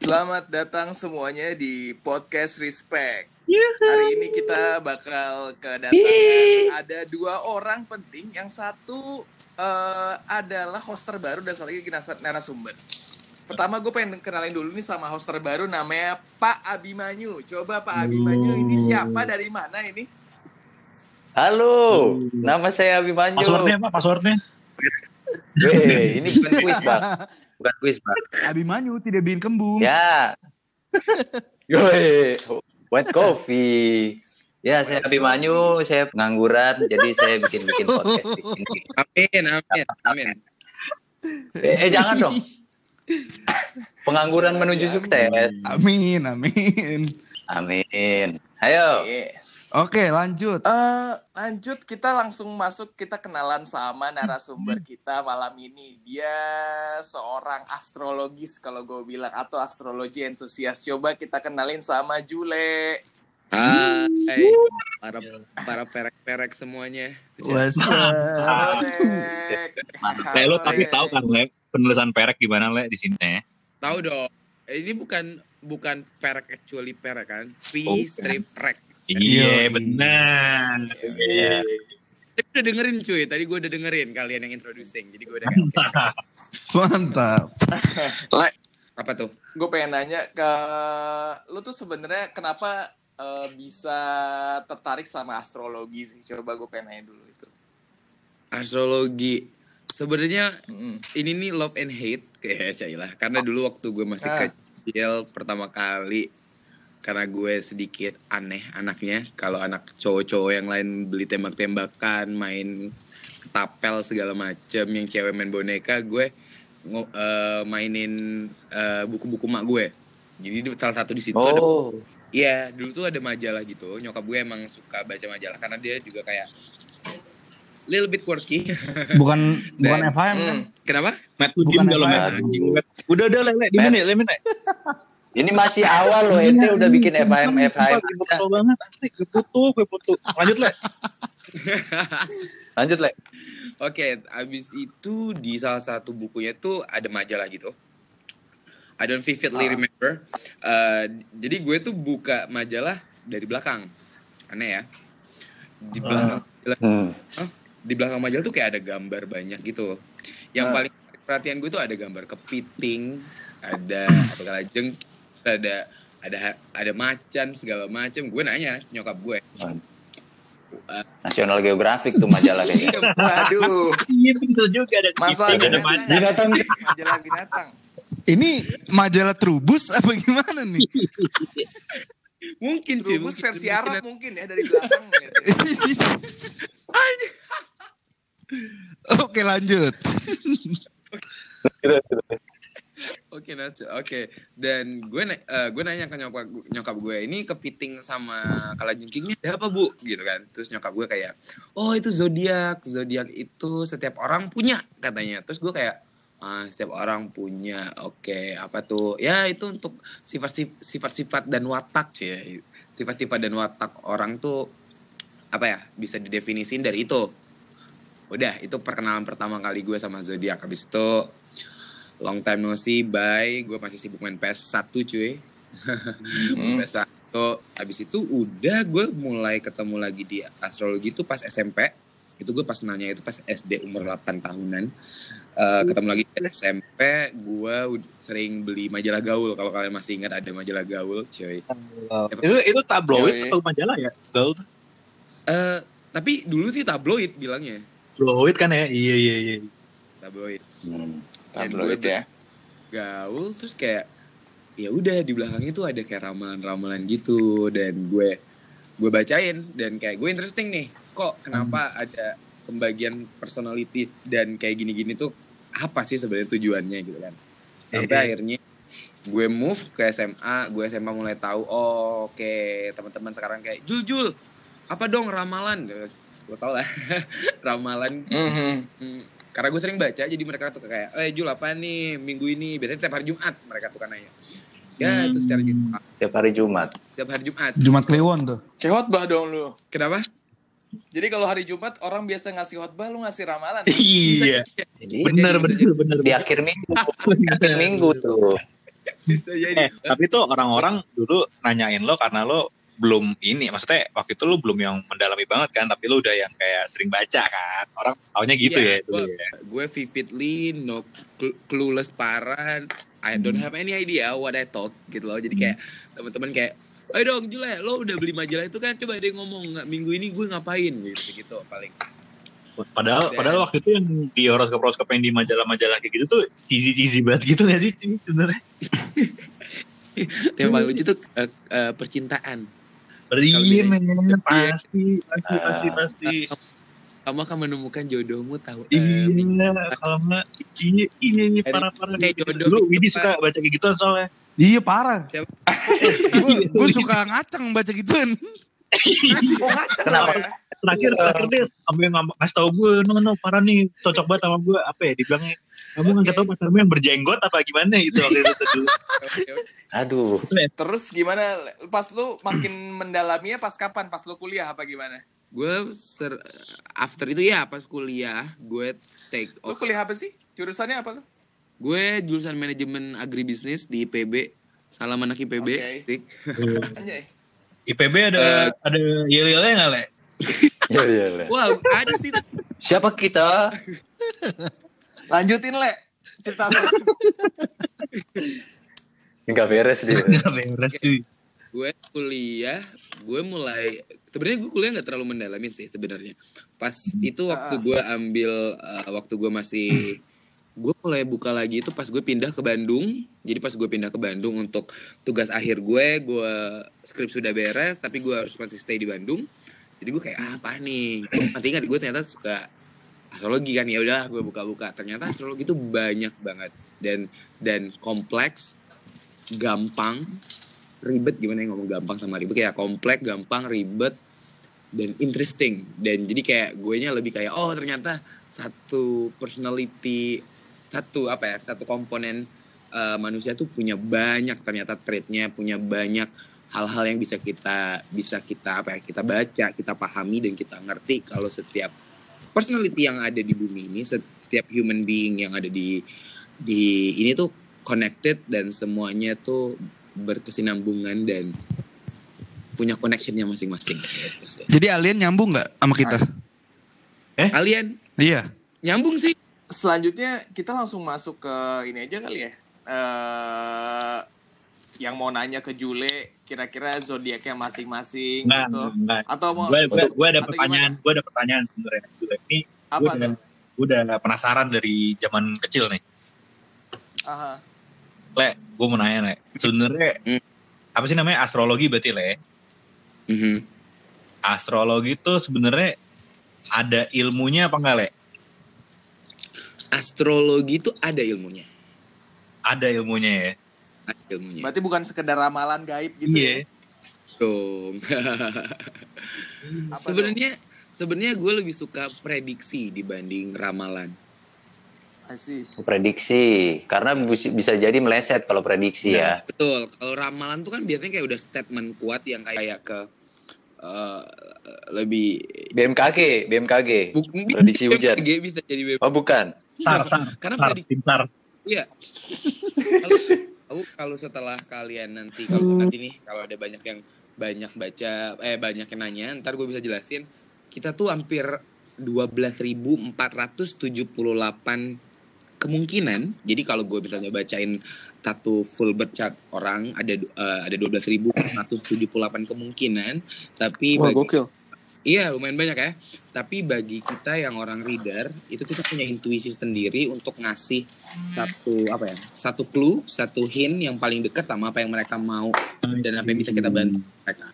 Selamat datang semuanya di podcast Respect. Hari ini kita bakal kedatangan ada dua orang penting. Yang satu eh, adalah host terbaru dan satu lagi narasumber. Pertama gue pengen kenalin dulu nih sama host terbaru namanya Pak Abimanyu. Coba Pak Abimanyu ini siapa dari mana ini? Halo, nama saya Abimanyu. Passwordnya apa? Passwordnya? Weh, ini bukan kuis, Bang. Bukan kuis, Bang. Abimanyu tidak bikin kembung. Ya. Yoi, white coffee. Ya, saya Abimanyu, saya pengangguran, jadi saya bikin-bikin podcast di sini. Amin, amin, amin. Eh, eh, jangan dong. Pengangguran menuju sukses. Amin, amin. Amin. Ayo. Iya. Oke, lanjut. Eh, lanjut kita langsung masuk kita kenalan sama narasumber kita malam ini. Dia seorang astrologis kalau gue bilang atau astrologi entusias. Coba kita kenalin sama Jule. Hai, para para perek-perek semuanya. What's. Le, lo tapi tahu kan, Le, penulisan perek gimana, Le, di sini? ya? Tahu dong. Eh, Ini bukan bukan perek actually perek kan? P strip rek. Iya, benar. Iya. Tapi udah dengerin cuy, tadi gue udah dengerin kalian yang introducing. Jadi gue udah oke. Mantap. apa tuh? Gue pengen nanya ke lu tuh sebenarnya kenapa eh, bisa tertarik sama astrologi sih? Coba gue pengen nanya dulu itu. Astrologi. Sebenarnya Mm-mm. ini nih love and hate kayak Syailah. Karena dulu waktu gue masih Ah. kecil pertama kali karena gue sedikit aneh anaknya. Kalau anak cowok-cowok yang lain beli tembak-tembakan, main ketapel segala macem, yang cewek main boneka, gue eh, mainin eh, buku-buku mak gue. Jadi di- salah satu di situ ada Oh, Iya, dulu tuh ada majalah gitu. Nyokap gue emang suka baca majalah karena dia juga kayak little bit quirky. Bukan bukan Dan- FHM kan? Mm. Kenapa? Matt, Bukan diem kalau. Matt. Udah, udah, Le, Le, di Matt. menit, Le, menit. ini masih awal loh, ente udah bikin FHM FHM. Gue kesel banget, asli. Gue putu, gue putu. Lanjut, Le. Lanjut, Le. Oke, abis itu di salah satu bukunya tuh ada majalah gitu. I don't vividly Ah. remember. Eh, jadi gue tuh buka majalah dari belakang. Aneh ya. Di belakang, Hmm. di belakang majalah tuh kayak ada gambar banyak gitu. Yang Ah. paling perhatian gue tuh ada gambar kepiting, ada apa kalajeng, ada ada ada macan segala macem. Gue nanya nyokap gue. National Geographic tuh majalah kayaknya. Waduh, Iya, betul juga. Ada masa kepiting, ada binatang. Binatang. majalah binatang. Ini majalah Trubus apa gimana nih? Mungkin Trubus mungkin- versi mungkin Arab mungkin ya dari belakang. gitu. Oke, lanjut. Oke, Nacho. Oke. Dan gue na- eh, gue nanya ke nyokap nyokap gue, ini kepiting sama kalajengkingnya ada apa, Bu? Gitu kan. Terus nyokap gue kayak, "Oh, itu zodiak. Zodiak itu setiap orang punya," katanya. Terus gue kayak, "Ah, setiap orang punya. Oke, apa tuh? Ya, itu untuk sifat sifat-sifat dan watak, cuy. Sifat-sifat dan watak orang tuh apa ya? Bisa didefinisin dari itu. Udah, itu perkenalan pertama kali gue sama zodiak. Habis itu long time no see, bye. Gue masih sibuk main PS1 cuy. PS1. Habis itu udah gue mulai ketemu lagi di astrologi itu pas SMP. Itu gue pas nanya itu pas SD umur 8 tahunan. Eh, ketemu lagi di SMP, gue sering beli majalah gaul. Kalau kalian masih ingat ada majalah gaul, cuy. Itu, itu tabloid atau majalah ya? Gaul. Eh, tapi dulu sih tabloid bilangnya. Tabloid kan ya? Iya, iya, iya. Tabloid. Hmm. Tabloid ya. gaul terus kayak ya udah di belakangnya tuh ada kayak ramalan-ramalan gitu dan gue gue bacain dan kayak gue interesting nih kok kenapa ada pembagian personality dan kayak gini-gini tuh apa sih sebenarnya tujuannya gitu kan sampai Iya. akhirnya gue move ke SMA gue SMA mulai tahu oh, oke teman-teman sekarang kayak Jul Jul apa dong ramalan gue tau lah ramalan Mhm. Hmm, karena gue sering baca jadi mereka tuh kayak eh Jul apa nih minggu ini biasanya tiap hari Jumat mereka tuh kan nanya ya itu secara Jumat Tiap hari Jumat. tiap hari Jumat Jumat Kliwon tuh. Kayak khotbah dong lu. kenapa Jadi kalau hari Jumat orang biasa ngasih khotbah, lu ngasih ramalan. Iya. Jadi Bener, bisa bener, bener. di akhir minggu, di akhir minggu tuh. bisa jadi. Eh, tapi tuh orang-orang dulu nanyain lo karena lo belum ini, maksudnya waktu itu lo belum yang mendalami banget kan, tapi lo udah yang kayak sering baca kan. Orang taunya gitu Iya, ya gua- ya. gue vividly no cl- clueless parah. I don't have any idea what I thought gitu loh. Jadi kayak teman-teman kayak ayo dong Jule lo udah beli majalah itu kan? Coba deh ngomong nggak minggu ini gue ngapain? Gitu gitu paling. Padahal Dan- padahal waktu itu yang di horoskop-horoskop yang di majalah-majalah kayak gitu tuh cheesy-cheesy banget gitu gak sih sebenarnya? yang paling lucu tuh eh, eh, percintaan Iya, di- men, pasti, pasti, Ah. pasti, pasti. kamu akan menemukan jodohmu tahu eh, Iya, kalau nggak iya, iya, iya, Dari- parah-parah. kayak gitu. jodoh Dulu itu, Widi suka baca kayak gituan soalnya. Iya parah. Gue suka ngaceng baca gituan. Oh Kenapa? ya? Terakhir, terakhir dia sampai ngasih tau gue, no, no, parah nih, cocok banget sama gue. Apa ya, dibilangnya, kamu nggak tahu pacarmu yang berjenggot apa gimana gitu waktu itu Aduh. Terus gimana? Pas lu makin mendalaminya pas kapan? Pas lu kuliah apa gimana? gue ser after itu ya pas kuliah gue take Lu kuliah apa sih? Jurusannya apa lu? gue jurusan manajemen agribisnis di IPB salam anak IPB. Anjay. IPB ada ada yel-yelnya nggak, Le? Iya, iya, Le. Wow, ada sih. Siapa kita? Lanjutin le. Cerita lu. Enggak beres dia. Nggak beres, gue kuliah, gue mulai sebenarnya gue kuliah nggak terlalu mendalami sih sebenarnya. Pas itu waktu gue ambil eh, waktu gue masih gue mulai buka lagi itu pas gue pindah ke Bandung. Jadi pas gue pindah ke Bandung untuk tugas akhir gue, gue skrip sudah beres tapi gue harus masih stay di Bandung. Jadi gue kayak ah, apa nih? Nanti ingat gue ternyata suka astrologi kan ya udah gue buka-buka. Ternyata astrologi itu banyak banget dan dan kompleks, gampang, ribet gimana yang ngomong gampang sama ribet kayak kompleks gampang ribet dan interesting. Dan jadi kayak gue nya lebih kayak oh ternyata satu personality satu apa ya satu komponen eh, manusia tuh punya banyak ternyata traitnya punya banyak hal-hal yang bisa kita bisa kita apa ya kita baca kita pahami dan kita ngerti kalau setiap personality yang ada di bumi ini setiap human being yang ada di di ini tuh connected dan semuanya tuh berkesinambungan dan punya connectionnya masing-masing. Jadi alien nyambung nggak sama kita? Kalian Iya. nyambung sih. Selanjutnya kita langsung masuk ke ini aja kali ya. Eh yang mau nanya ke Jule kira-kira zodiaknya masing-masing Nggak, gitu. nggak. Atau mau Gue gue gue ada pertanyaan, gue ada pertanyaan sebenarnya. Gue Ini apa gue udah, tuh? gue udah penasaran dari zaman kecil nih. Aha. Le, gue mau nanya, Le. Sebenarnya Hmm. apa sih namanya astrologi berarti, Le? Mhm. Astrologi tuh sebenarnya ada ilmunya apa enggak, Le? Astrologi itu ada ilmunya. Ada ilmunya ya. Ada ilmunya. Berarti bukan sekedar ramalan gaib gitu Iya. ya. Dong. Sebenarnya sebenarnya gue lebih suka prediksi dibanding ramalan. Prediksi. Karena bis- bisa jadi meleset kalau prediksi ya. Betul. Kalau ramalan tuh kan biasanya kayak udah statement kuat yang kayak ke eh, lebih BMKG, BMKG. Buk- Prediksi hujan. BMKG bisa jadi BMKG. Oh bukan. Sar, sar, Karena sar, prediksi tim sar. Iya. Kalau kalau setelah kalian nanti kalau nanti nih kalau ada banyak yang banyak baca eh banyak yang nanya, ntar gue bisa jelasin. Kita tuh hampir 12.478 kemungkinan. Jadi kalau gue misalnya bacain satu full birth chart orang ada eh, ada 12.478 kemungkinan, tapi Wah, bagi- gokil. Iya lumayan banyak ya. Tapi bagi kita yang orang reader itu kita punya intuisi sendiri untuk ngasih satu apa ya, satu clue, satu hint yang paling dekat sama apa yang mereka mau dan apa yang bisa kita bantu mereka.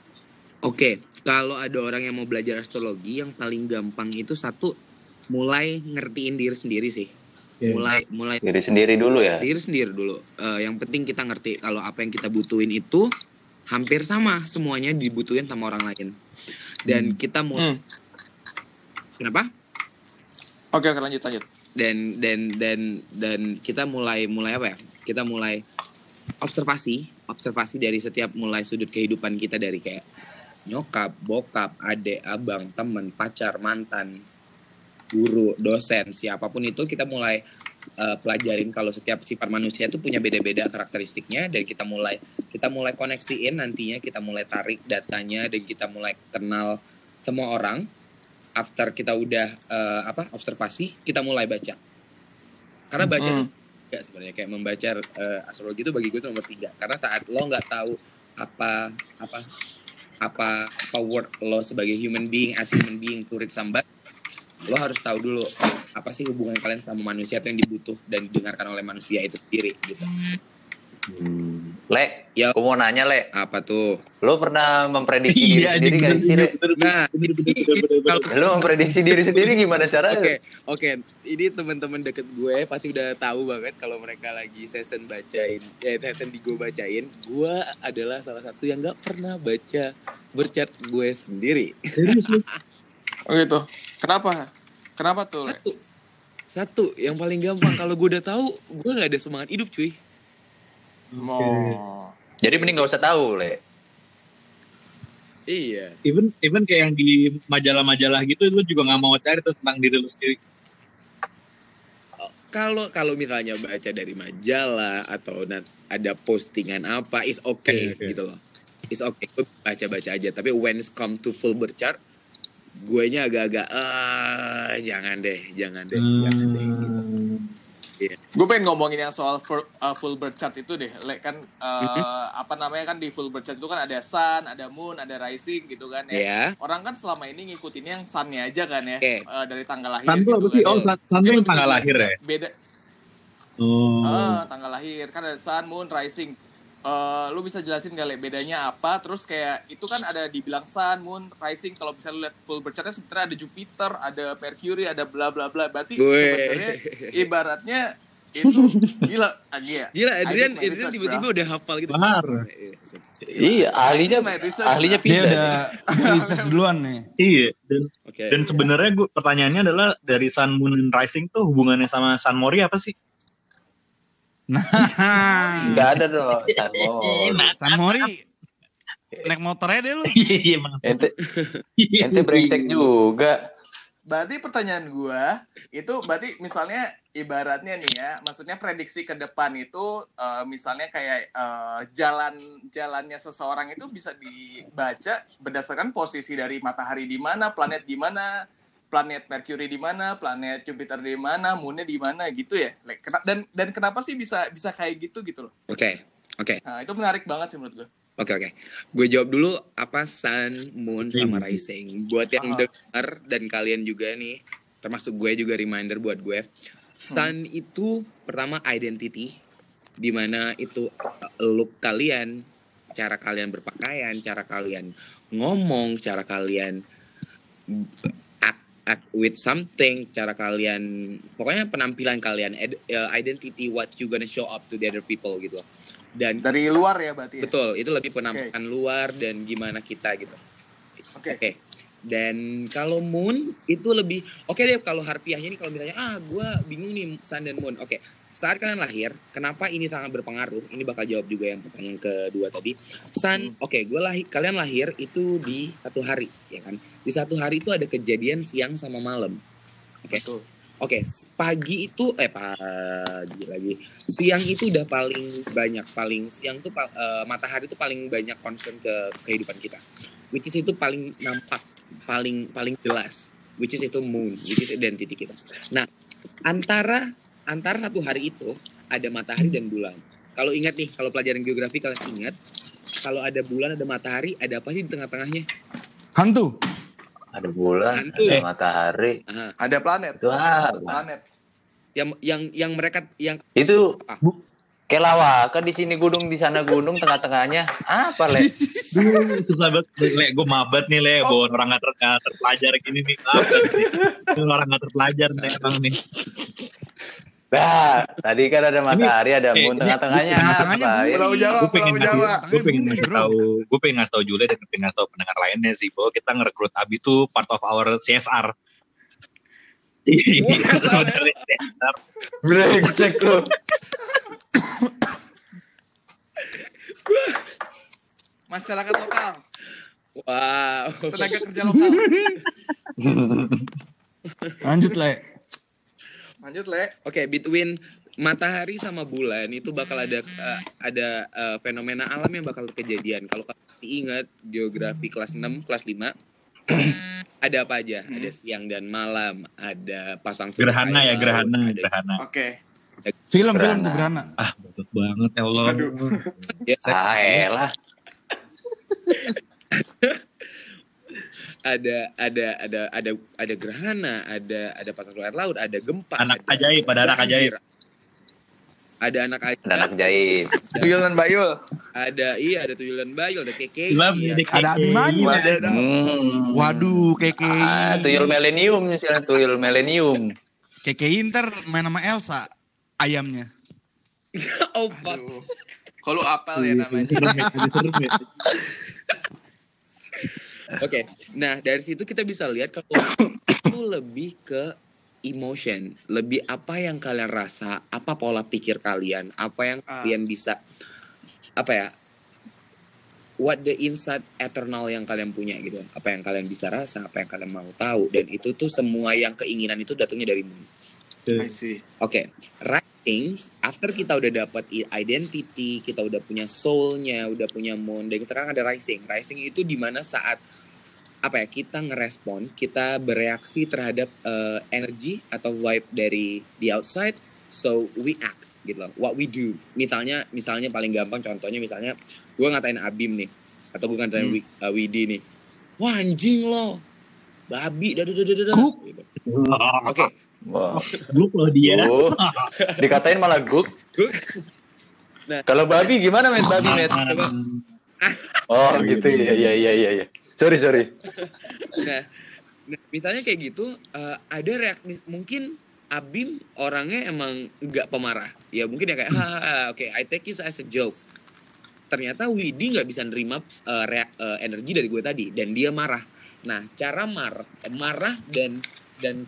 Oke, kalau ada orang yang mau belajar astrologi yang paling gampang itu satu mulai ngertiin diri sendiri sih. Oke. Mulai mulai Diri sendiri dulu ya. diri sendiri dulu. Eh, yang penting kita ngerti kalau apa yang kita butuhin itu hampir sama semuanya dibutuhin sama orang lain. Dan kita mau Hmm. kenapa? Oke, oke lanjut lanjut. Dan dan dan dan kita mulai mulai apa ya? Kita mulai observasi, observasi dari setiap mulai sudut kehidupan kita dari kayak nyokap, bokap, adek, abang, teman, pacar, mantan, guru, dosen, siapa pun itu kita mulai eh, pelajarin kalau setiap sifat manusia itu punya beda-beda karakteristiknya dan kita mulai kita mulai koneksiin nantinya kita mulai tarik datanya dan kita mulai kenal semua orang. After kita udah eh, apa observasi kita mulai baca. Karena baca Hmm. tuh ya sebenarnya kayak membaca eh, astrologi itu bagi gue itu nomor tiga. Karena saat lo nggak tahu apa apa apa apa word lo sebagai human being as human being to read somebody lo harus tahu dulu apa sih hubungan kalian sama manusia itu yang dibutuh dan didengarkan oleh manusia itu sendiri gitu Le, Ya. aku mau nanya Le, apa tuh lo pernah memprediksi diri Iya, sendiri bener, gak sih Le? bener, bener, nah bener, bener, ini- bener, bener, bener. kalau- Lo memprediksi diri sendiri gimana caranya? Oke, oke. Ini teman-teman deket gue pasti udah tahu banget kalau mereka lagi session bacain, ya session di gue bacain. Gue adalah salah satu yang nggak pernah baca berchat gue sendiri. Serius lu? Oh gitu. Kenapa? Kenapa tuh, Le? Satu, satu yang paling gampang kalau gue udah tahu, gue nggak ada semangat hidup, cuy. Mau. Jadi mending gak usah tahu Le. Iya. Even even kayak yang di majalah-majalah gitu lu juga nggak mau cari tuh tentang diri lu sendiri. Kalau kalau misalnya baca dari majalah atau ada postingan apa, is okay Oke, oke. gitu loh. Is okay, gue baca-baca aja. Tapi when it's come to full berchart, gue nya agak-agak, ah jangan deh, jangan deh, jangan deh. Gitu. Gue pengen ngomongin yang soal full, uh, full birth chart itu deh. Le, kan uh, Mhm. apa namanya kan di full birth chart itu kan ada sun, ada moon, ada rising gitu kan ya. Ya, Orang kan selama ini ngikutinnya yang sunnya aja kan ya. Oke. Uh, dari tanggal lahir. Sun tuh gitu apa sih? kan. Oh, sun, sun bisa tanggal lahir ya? Beda. Oh. Ah, tanggal lahir kan ada sun, moon, rising. Eh, lu bisa jelasin gak Le bedanya apa? Terus kayak itu kan ada dibilang sun, moon, rising. Kalau bisa lu lihat full birth chartnya sebenarnya ada Jupiter, ada Mercury, ada bla bla bla. Berarti sebenarnya ibaratnya itu gila lagi ya. gila Adrian, Adrian tiba-tiba udah hafal gitu. Bahar. Iya, ahlinya My research, ahlinya Dia pindah. udah udah research duluan nih. Iya, dan Oke. dan sebenarnya gua pertanyaannya adalah dari Sun Moon and Rising tuh hubungannya sama Sun Mori apa sih? Nah, Gak ada dong, Sanmol. San Mori naik motornya deh lu. Iya, iya. Ente, ente brengsek juga. Berarti pertanyaan gua itu berarti misalnya ibaratnya nih ya, maksudnya prediksi ke depan itu eh, misalnya kayak eh, jalan jalannya seseorang itu bisa dibaca berdasarkan posisi dari matahari di mana, planet di mana, planet Mercury di mana, planet Jupiter di mana, moonnya di mana gitu ya. Dan dan kenapa sih bisa bisa kayak gitu gitu loh? Oke. Oke. Nah, itu menarik banget sih menurut gua. Oke oke. Gue jawab dulu apa Sun, Moon sama Rising. Buat yang Ah. dengar dan kalian juga nih, termasuk gue juga reminder buat gue. Sun itu pertama identity, di mana itu uh, look kalian, cara kalian berpakaian, cara kalian ngomong, cara kalian act, with something, cara kalian, pokoknya penampilan kalian, ed- uh, identity what you gonna show up to the other people gitu. loh. Dan Dari luar ya berarti ya. Betul, itu lebih penampakan luar dan gimana kita gitu. Oke. Oke. Dan kalau moon itu lebih oke deh kalau harfiahnya ini kalau misalnya ah gue bingung nih sun dan moon. Oke. Saat kalian lahir, kenapa ini sangat berpengaruh? Ini bakal jawab juga yang pertanyaan kedua tadi. Sun, oke, gue lahir, kalian lahir itu di satu hari, ya kan? Di satu hari itu ada kejadian siang sama malam. Oke. Betul. Oke, s- pagi itu eh pagi lagi. Siang itu udah paling banyak, paling siang tuh eh, matahari itu paling banyak concern ke kehidupan kita. Which is itu paling nampak, paling paling jelas. Which is itu moon, which is identity kita. Nah, antara antara satu hari itu ada matahari dan bulan. Kalau ingat nih, kalau pelajaran geografi kalian ingat, kalau ada bulan, ada matahari, ada apa sih di tengah-tengahnya? Hantu. Ada bulan, Hantu. ada matahari. Aha. Ada planet. Itu apa? Planet. Yang yang yang mereka yang Itu Ah. Kayak lawaka di sini gunung, di sana gunung, tengah-tengahnya. Apa, Le? Duh, susah banget. Le, gue mabat nih, Le. Bawa orang gak, ter gak terpelajar gini nih. Mabat nih. Orang gak terpelajar nih, emang nih. Nah, tadi kan ada matahari, ada moon, tengah-tengahnya apa? Pulau Jawa, Gue pengen Jawa. gue pengen ngasih tahu, gue pengen ngasih tahu Jule dan pengen ngasih tahu pendengar lainnya sih bahwa kita ngerekrut Abi tuh part of our CSR. Brengsek lu. Masyarakat lokal, wow. tenaga kerja lokal. Lanjut, Le. Lanjut, Le. Oke, between matahari sama bulan itu bakal ada eh, ada eh, fenomena alam yang bakal kejadian. Kalau kalian ingat geografi kelas 6, kelas 5 ada apa aja? Ada siang dan malam, ada pasang surut Gerhana air ya, laut, gerhana, ada gerhana. Oke. Film film Gerhana. tuh Gerhana. Ah, betul banget ya Allah. Aduh. Ah, elah. ada ada ada ada ada gerhana, ada ada pasang surut air laut, ada gempa, Anak ada ajaib, ada anak ajaib. Ada anak Ada anak jahit. Tuyul dan Bayul. ada iya ada tuyul dan bayul, ada keke, Ada Abimanyu. Ada ada. Hmm. Waduh, keke. Ah, tuyul milenium misalnya tuyul milenium. Keke Inter main sama Elsa ayamnya. oh fuck. Kalau apal ya namanya. Ya, ya. Oke, nah dari situ kita bisa lihat kalau itu lebih ke emotion, lebih apa yang kalian rasa, apa pola pikir kalian, apa yang Ah. kalian bisa, apa ya, what the inside eternal yang kalian punya gitu, apa yang kalian bisa rasa, apa yang kalian mau tahu, dan itu tuh semua yang keinginan itu datangnya dari moon. I see. Oke, writing after kita udah dapat identity, kita udah punya soulnya, udah punya moon, dan kita kan ada rising. Rising itu di mana saat apa ya kita ngerespon, kita bereaksi terhadap eh, energi atau vibe dari the outside, so we act gitu loh. What we do. Misalnya, misalnya paling gampang contohnya misalnya gue ngatain Abim nih, atau gue ngatain Hmm. Wi- eh, Widi nih, wah anjing lo, babi, dada dada. Kuk. Gitu. Oke, Wah. Lu loh dia. Oh, dikatain malah guk. gue Kalau babi gimana met babi met? Oh gitu ya ya ya ya ya. Sorry sorry. nah, nah, misalnya kayak gitu eh, ada reaksi mungkin Abim orangnya emang nggak pemarah ya mungkin ya kayak "Hahaha, oke I take it as a joke ternyata Widi nggak bisa nerima eh, reak- eh, energi dari gue tadi dan dia marah nah cara marah marah dan dan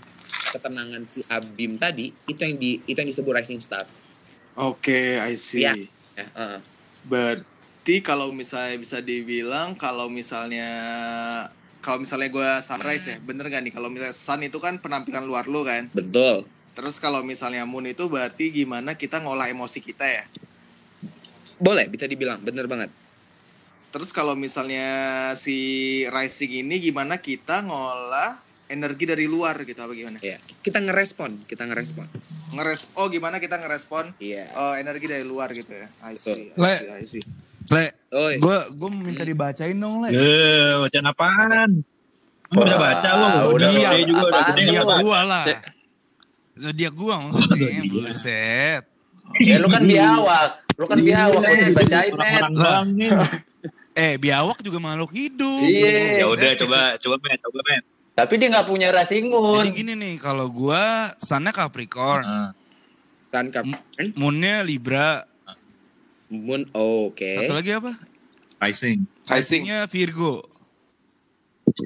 ketenangan si Abim tadi itu yang di itu yang disebut rising star Oke, I see. Iya. ya eh. Berarti kalau misalnya bisa dibilang kalau misalnya kalau misalnya gue sunrise ya, bener gak nih? Kalau misalnya sun itu kan penampilan luar lu kan. betul Terus kalau misalnya moon itu berarti gimana kita ngolah emosi kita ya. boleh bisa dibilang bener banget Terus kalau misalnya si rising ini gimana kita ngolah energi dari luar gitu apa gimana? ya kita ngerespon kita ngerespon Ngeres oh gimana kita ngerespon iya oh, energi dari luar gitu ya. I see. I see, I see. Le, gue gue minta dibacain dong, Le. Eh, bacaan apaan? Lu udah baca lu. Wah, Udah udah. gede juga udah Apaan gede lu? baca. Gua lah. Zodiak gua maksudnya, buset. Ya lu kan biawak. Lu kan biawak Iya, lu bacain met. Orang-orang Lah. doang nih. Eh, biawak juga makhluk hidup. Iya. Ya udah coba coba men, coba men. Tapi dia nggak punya Jadi racing moon. gini nih, kalau gua sunnya Capricorn, Ah. Tan Capricorn, moonnya Libra, Moon, oh, oke. satu lagi apa? Rising. Rising. Risingnya Virgo.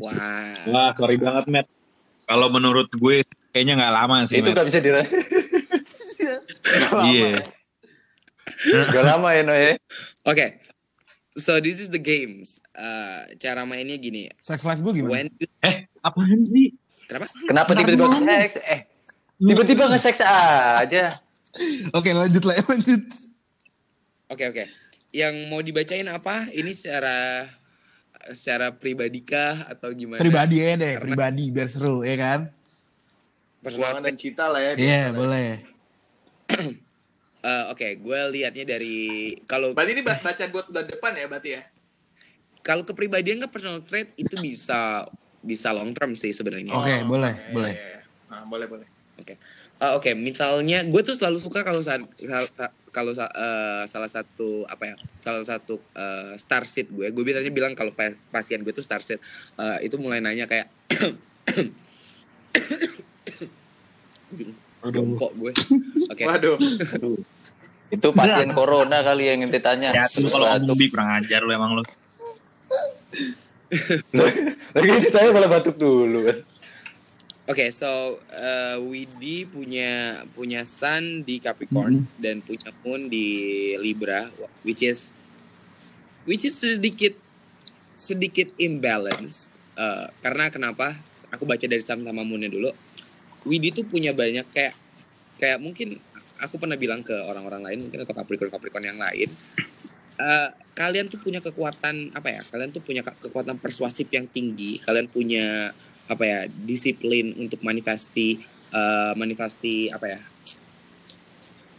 Wah. Wah, sorry banget, Matt. Kalau menurut gue kayaknya nggak lama sih, Itu nggak bisa dira. Iya. Gak lama ya no ya. Oke. So this is the games. Uh, cara mainnya gini. Sex life gua gimana? When Eh, apaan sih? kenapa? Kenapa tiba-tiba seks? Eh, tiba-tiba nge-seks aja. Oke, lanjut lah, lanjut. Oke oke. Yang mau dibacain apa? Ini secara secara pribadi kah atau gimana? Pribadi ya deh, Karena- pribadi biar seru, ya kan? Personal Perjuangan dan cita lah ya. Iya, boleh. Eh, Oke, gue liatnya dari kalau Berarti ini ba- bacaan buat bulan depan ya berarti ya? kalau kepribadian ke personal trait itu bisa bisa long term sih sebenarnya. Oke, boleh, Iya, boleh. iya, iya. Nah, boleh, boleh. Oke, Eh, oke. Misalnya, gue tuh selalu suka kalau saat kalau eh, salah satu apa ya, salah satu eh, star seed gue, gue biasanya bilang kalau pa- pasien gue tuh star seed, eh, itu mulai nanya kayak, jongkok gue. Oke, Waduh. Aduh. Itu pasien corona kali yang ditanya. Ya, lu kalau ngomong bi kurang ajar lu emang lu. Lagi ditanya malah batuk dulu kan. Oke, so uh, Widi punya punya Sun di Capricorn dan punya Moon di Libra, which is which is sedikit sedikit imbalance. Uh, karena kenapa? Aku baca dari Sun sama Moonnya dulu. Widi tuh punya banyak kayak kayak mungkin aku pernah bilang ke orang-orang lain mungkin atau Capricorn Capricorn yang lain eh, kalian tuh punya kekuatan apa ya kalian tuh punya ke- kekuatan persuasif yang tinggi kalian punya apa ya disiplin untuk manifesti eh, manifesti apa ya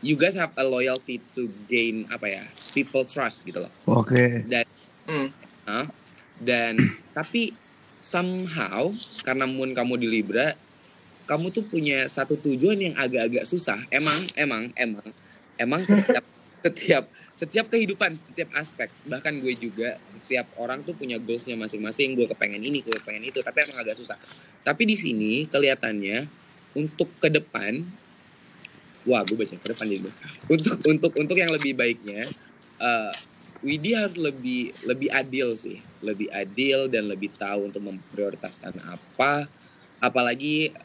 you guys have a loyalty to gain apa ya people trust gitu loh Oke. dan Hmm. Hah? dan tapi somehow karena moon kamu di Libra kamu tuh punya satu tujuan yang agak-agak susah emang emang emang emang setiap setiap setiap kehidupan setiap aspek bahkan gue juga setiap orang tuh punya goalsnya masing-masing. Gue kepengen ini gue kepengen itu tapi emang agak susah. Tapi di sini kelihatannya untuk ke depan wah gue baca ke depan jadi untuk untuk untuk yang lebih baiknya eh, Widi harus lebih lebih adil sih, lebih adil dan lebih tahu untuk memprioritaskan apa. Apalagi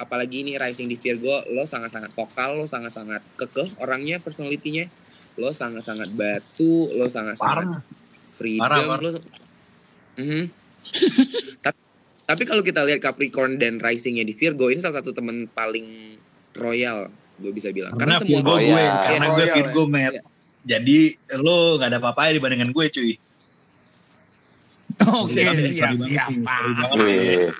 apalagi ini rising di Virgo, lo sangat-sangat vokal, lo sangat-sangat kekeh orangnya, personalitinya, lo sangat-sangat batu, lo sangat-sangat freedom, Parah, parah. lo. Mhm. tapi, tapi kalau kita lihat Capricorn dan risingnya di Virgo, ini salah satu teman paling royal, gue bisa bilang. Karena, Karena, semua Virgo gue, Royal. karena gue Royal, Virgo, Matt. Iya. Jadi lo gak ada apa-apa dibandingkan gue cuy. Oke, banget, siap, sorry siap.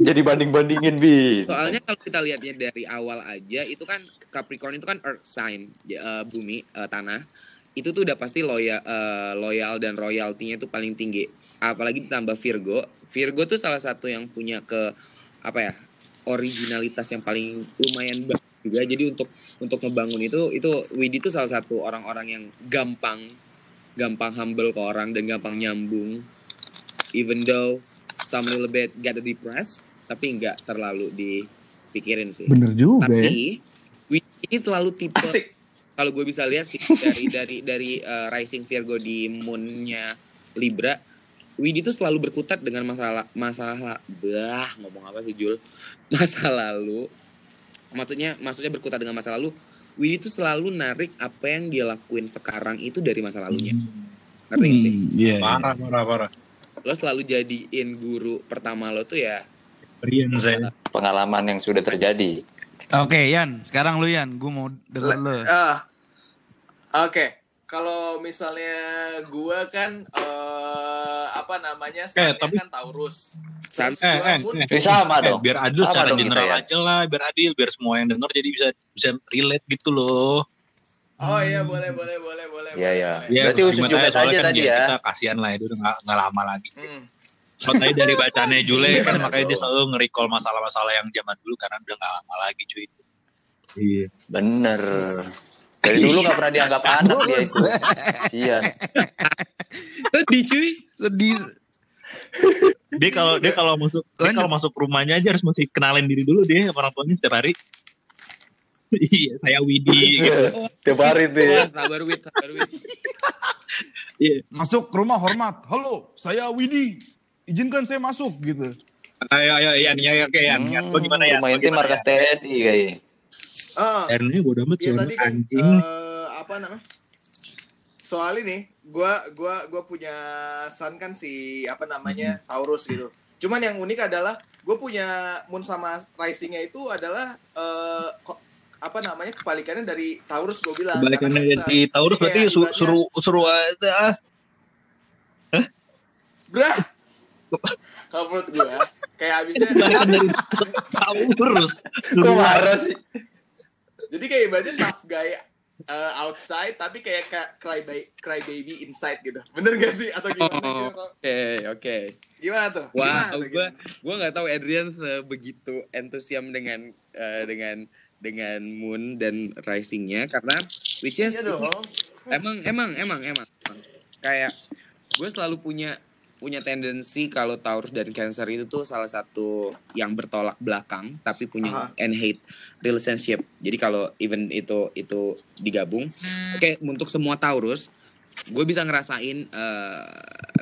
Jadi banding-bandingin, Bin. Soalnya kalau kita lihatnya dari awal aja itu kan Capricorn itu kan earth sign, eh, bumi, eh, tanah. Itu tuh udah pasti loyal eh, loyal dan royaltinya itu paling tinggi. Apalagi ditambah Virgo. Virgo tuh salah satu yang punya ke apa ya? originalitas yang paling lumayan banget juga. Jadi untuk untuk ngebangun itu itu Widi tuh salah satu orang-orang yang gampang gampang humble ke orang dan gampang nyambung. Even though some little bit get depressed, tapi nggak terlalu dipikirin sih. Bener juga ya. Tapi Widi ini terlalu tipe Asik. kalau gue bisa lihat sih dari dari dari uh, rising Virgo di moonnya Libra, Widi tuh selalu berkutat dengan masalah masalah bah ngomong apa sih Jul masa lalu. Maksudnya maksudnya berkutat dengan masa lalu. Widi tuh selalu narik apa yang dia lakuin sekarang itu dari masa lalunya. Ngerti nggak sih? Hmm, Iya. Parah, parah, parah. Lo selalu jadiin guru pertama lo tuh ya Rian saya. Pengalaman yang sudah terjadi. Oke, Yan. Sekarang lu Yan, gue mau denger lu. Ah, oke. Kalau misalnya gua kan eh apa namanya? Sunnya tapi- kan Taurus. San- Eh, gua eh, pun eh. Eh, sama Eh, dong. biar adil Sama secara kita general ya. aja lah, biar adil, biar semua yang denger jadi bisa bisa relate gitu loh. Oh iya boleh boleh boleh boleh. Iya, iya. Ya, Berarti usus juga saja kan tadi ya, ya. Kita kasihan lah itu udah gak, nggak lama lagi. Hmm. Makanya dari bacanya Jule Iya, kan makanya dia selalu nge-recall masalah-masalah yang zaman dulu karena udah gak lama lagi cuy. Iya. Bener. Dari dulu gak pernah dianggap anak dia itu. Iya. Sedih cuy. Sedih. Dia kalau dia kalau masuk dia kalau masuk rumahnya aja harus mesti kenalin diri dulu dia sama orang tuanya setiap hari. iya, saya Widi gitu. Tiap hari tuh ya. Sabar wit, sabar wit. Iya. Masuk ke rumah hormat. Halo, saya Widi. Izinkan saya masuk gitu. Ayo ayo Ian, ya ya oke Ian. Ian, Hmm, Bagaimana ya? Rumah inti markas TNI kayaknya. Ah, Ian ini bodo amat Iya sih tadi kan anjing. eh, apa namanya? Soal ini, gua gua gua punya son kan si apa namanya Taurus gitu. Cuman yang unik adalah gue punya Moon sama Risingnya itu adalah eh, ko- apa namanya kebalikannya dari Taurus gue bilang. Kebalikannya dari Taurus berarti suruh suruh aja. Brah. Kalau menurut gue kayak abisnya Taurus. Kok marah sih? jadi kayak ibaratnya tough guy uh, outside tapi kayak ka- cry, ba- cry baby inside gitu. Bener gak sih atau gimana? Oh, gitu? Oke, oke. Gimana tuh? Wah, gue gue nggak tahu Adrian begitu entusiam dengan eh, dengan dengan Moon dan Risingnya karena which is Iya dong. emang emang emang emang kayak gue selalu punya punya tendensi kalau Taurus dan Cancer itu tuh salah satu yang bertolak belakang tapi punya Aha. and hate relationship. Jadi kalau even itu itu digabung, oke untuk semua Taurus, gue bisa ngerasain eh,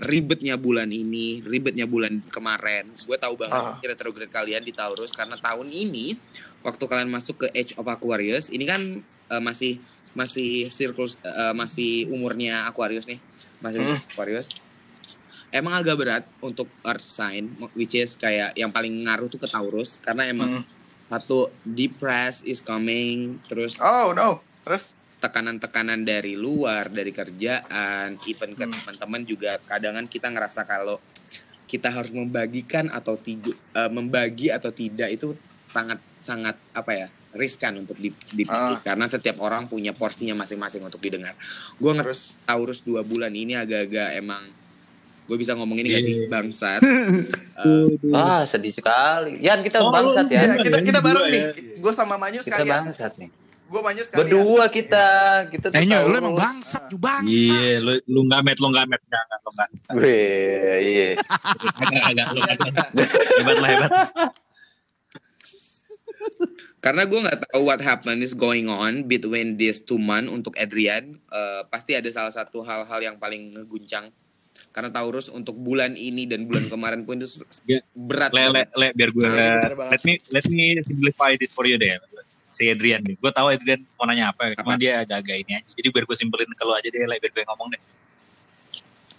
ribetnya bulan ini, ribetnya bulan kemarin. Gue tahu banget Ah. retrograde kalian di Taurus karena tahun ini waktu kalian masuk ke Age of Aquarius, ini kan eh, masih masih circle eh, masih umurnya Aquarius nih, masih Hmm. Aquarius. Emang agak berat untuk Earth sign, which is kayak yang paling ngaruh tuh ke Taurus karena emang Hmm. satu depressed is coming terus Oh no. Terus tekanan-tekanan dari luar dari kerjaan even ke Hmm. teman-teman juga kadang kita ngerasa kalau kita harus membagikan atau tidak membagi atau tidak itu sangat sangat apa ya riskan untuk di- dipikir Ah. karena setiap orang punya porsinya masing-masing untuk didengar gue ngerti terus Taurus dua bulan ini agak-agak emang gue bisa ngomong ini gak sih Iya. bangsat Eh, Ah, sedih sekali. Yan, kita Oh, bangsat ya. Iya, kita kita bareng Berdua nih. ya. Gue sama Manyu Kita sekalian. bangsat nih. Gue Manyu sekalian. Berdua kita. Kita tuh Eh, Nyo, lu emang bangsat, ju bangsat. Iya, lu lu nggak met, lu nggak met, nggak nggak, lu nggak. Weh, iya. Agak, agak, lu agak. Hebat lah, hebat. karena gue nggak tahu what happened is going on between these two months untuk Adrian Eh, pasti ada salah satu hal-hal yang paling ngeguncang karena Taurus untuk bulan ini dan bulan kemarin pun itu Ya. berat Le, le, le, biar gue, Nah, let me, let me simplify this for you deh. Si Adrian nih, gue tahu Adrian mau nanya apa, cuma Apa? dia agak-agak ini aja. Jadi biar gue simpelin ke lo aja deh, le, biar gue ngomong deh.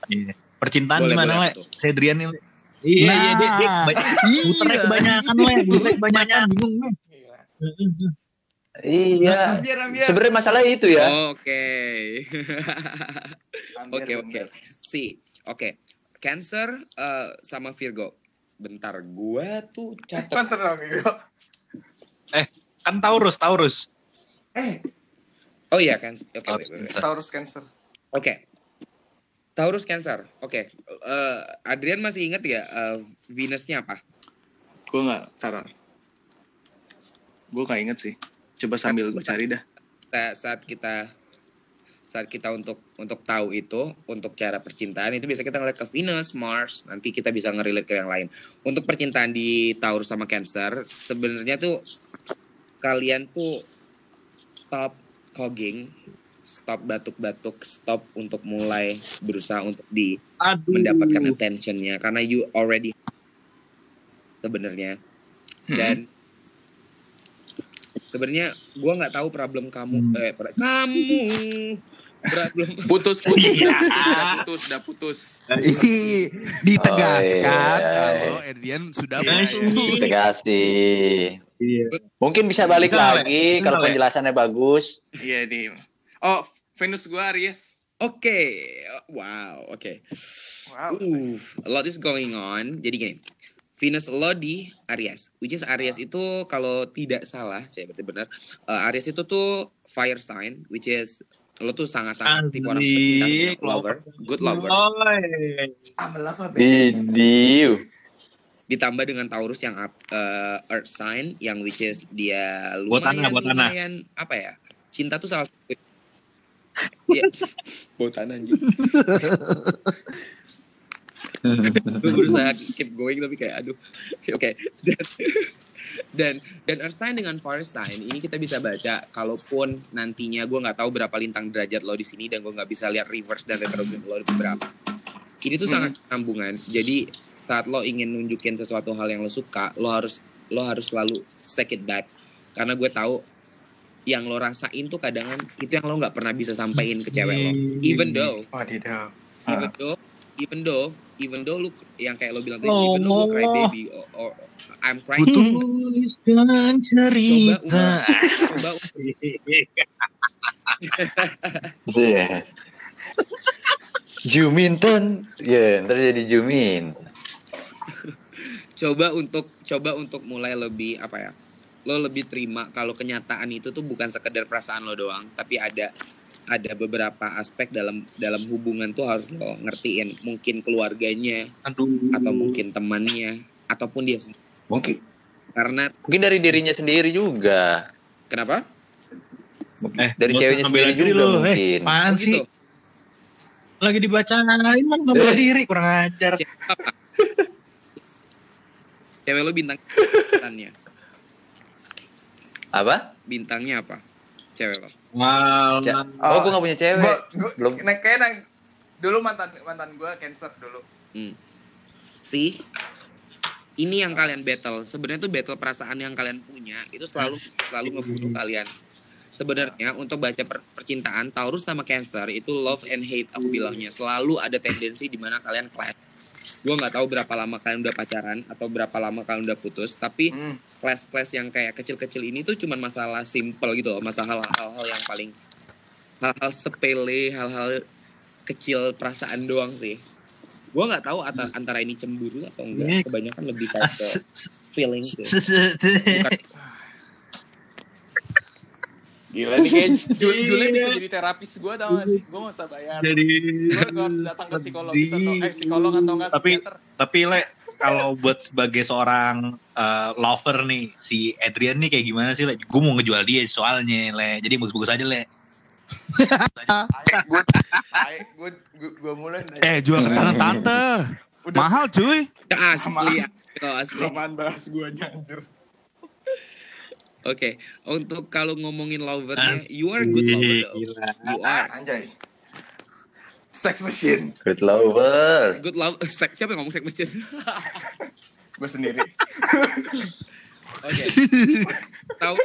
Iya. Percintaan Boleh, gimana, boleh, le? Si Adrian nih, Le. Iya, iya, dia, dia Nah, banyak, iya. muternya kebanyakan, le. Muternya kebanyakan, bingung, le. Iya. Ambiar. Sebenarnya masalah itu ya. Oke. Oke, oke. Si, oke. Cancer eh, sama Virgo. Bentar, gua tuh catat. Konser dong, Virgo. Kan Taurus, Taurus. Oh iya, Cancer. Oke, Taurus, wait, wait, wait. Cancer. Taurus Cancer. Oke. Taurus Cancer. Oke. Eh, Adrian masih ingat ya eh, Venusnya apa? Gue nggak taruh. Gue nggak inget sih. Coba sambil gue cari dah. Sa- saat kita saat kita untuk untuk tahu itu untuk cara percintaan itu biasa kita ngeliat ke Venus, Mars, nanti kita bisa ngerelate ke yang lain. Untuk percintaan di Taurus sama Cancer sebenarnya tuh kalian tuh stop cogging, stop batuk-batuk, stop untuk mulai berusaha untuk di Aduh. mendapatkan attentionnya karena you already sebenarnya dan sebenarnya gua nggak tahu problem kamu eh pra- kamu problem Putus, putus, Iya. udah putus, udah putus. Ditegaskan Oh, iya. kalau Adrian sudah Iya, putus. iya. Tegasi. Iya. Mungkin bisa balik Kenal, lagi kalau Le? penjelasannya bagus. Iya nih. Oh, Venus gue Aries. oke wow oke Wow. uh a lot is going on jadi gini Venus lo di Aries which is Aries itu kalau tidak salah saya berarti benar eh, Aries itu tuh fire sign which is lo tuh sangat-sangat tipe orang pecinta lover good lover. I'm a lover, Idiu. ditambah dengan Taurus yang up- eh, Earth sign yang which is dia Buat lumayan tanah, buat tanah. lumayan apa ya cinta tuh salah satu Iya. Buat tanah anjing. gue berusaha keep going tapi kayak aduh. Oke dan dan dan Earth sign dengan Fire sign ini kita bisa baca kalaupun nantinya gue nggak tahu berapa lintang derajat lo di sini dan gue nggak bisa lihat reverse dan retrograde lo di berapa ini tuh Hmm. sangat sambungan jadi saat lo ingin nunjukin sesuatu hal yang lo suka lo harus lo harus selalu take it back. Karena gue tahu yang lo rasain tuh kadang itu yang lo nggak pernah bisa sampaikan ke cewek lo. Even though even though even though even though lu yang kayak lo bilang tadi Oh, even though lu cry baby or, or I'm crying Tuliskan cerita. coba Iya. Juminton. Ya, ntar jadi Jumin. coba untuk coba untuk mulai lebih apa ya lo lebih terima kalau kenyataan itu tuh bukan sekedar perasaan lo doang tapi ada ada beberapa aspek dalam dalam hubungan tuh harus lo ngertiin mungkin keluarganya Aduh. atau mungkin temannya ataupun dia sendiri. Mungkin karena mungkin dari dirinya sendiri juga. kenapa Eh, Dari ceweknya sendiri diri juga mungkin. Eh, apaan Oh, sih? gitu Lagi dibacain kan ngambil Eh. diri kurang ajar. cewek lo bintang bintangnya Apa? bintangnya apa cewek lo Wow. Ca- oh, gue gak punya cewek. Gua, gua, Belum. Nah, kayak nang- dulu mantan mantan gue Cancer dulu. sih ini yang kalian battle sebenarnya tuh battle perasaan yang kalian punya itu selalu selalu ngebunuh kalian sebenarnya untuk baca per- percintaan Taurus sama Cancer itu love and hate aku bilangnya selalu ada tendensi di mana kalian clash gue nggak tahu berapa lama kalian udah pacaran atau berapa lama kalian udah putus tapi Hmm. Clash-clash yang kayak kecil-kecil ini tuh cuman masalah simple gitu loh, masalah hal-hal yang paling hal-hal sepele, hal-hal kecil perasaan doang sih. Gua nggak tahu ata- antara ini cemburu atau enggak. Kebanyakan lebih kayak ke feeling sih. Bukan Gila nih kayak Ju- Jule bisa jadi terapis gue tau gak sih? Gue gak usah bayar. Jadi Gue harus datang ke psikologis atau eh, psikolog atau enggak Tapi- psikiater. tapi le kalau buat sebagai seorang eh, lover nih si Adrian nih kayak gimana sih le? Gue mau ngejual dia soalnya le. Jadi bagus-bagus aja le. Gue mulai. Eh jual ke tante-tante. Udah Mahal cuy. asli, oh, asli. kelamaan bahas gue anjir. Oke, untuk kalau ngomongin lovernya, you are good lover though. Gila. You are Anjay. Sex machine. Good lover. good love. Sex, siapa yang ngomong sex machine? Gue sendiri. Oke. Tahu?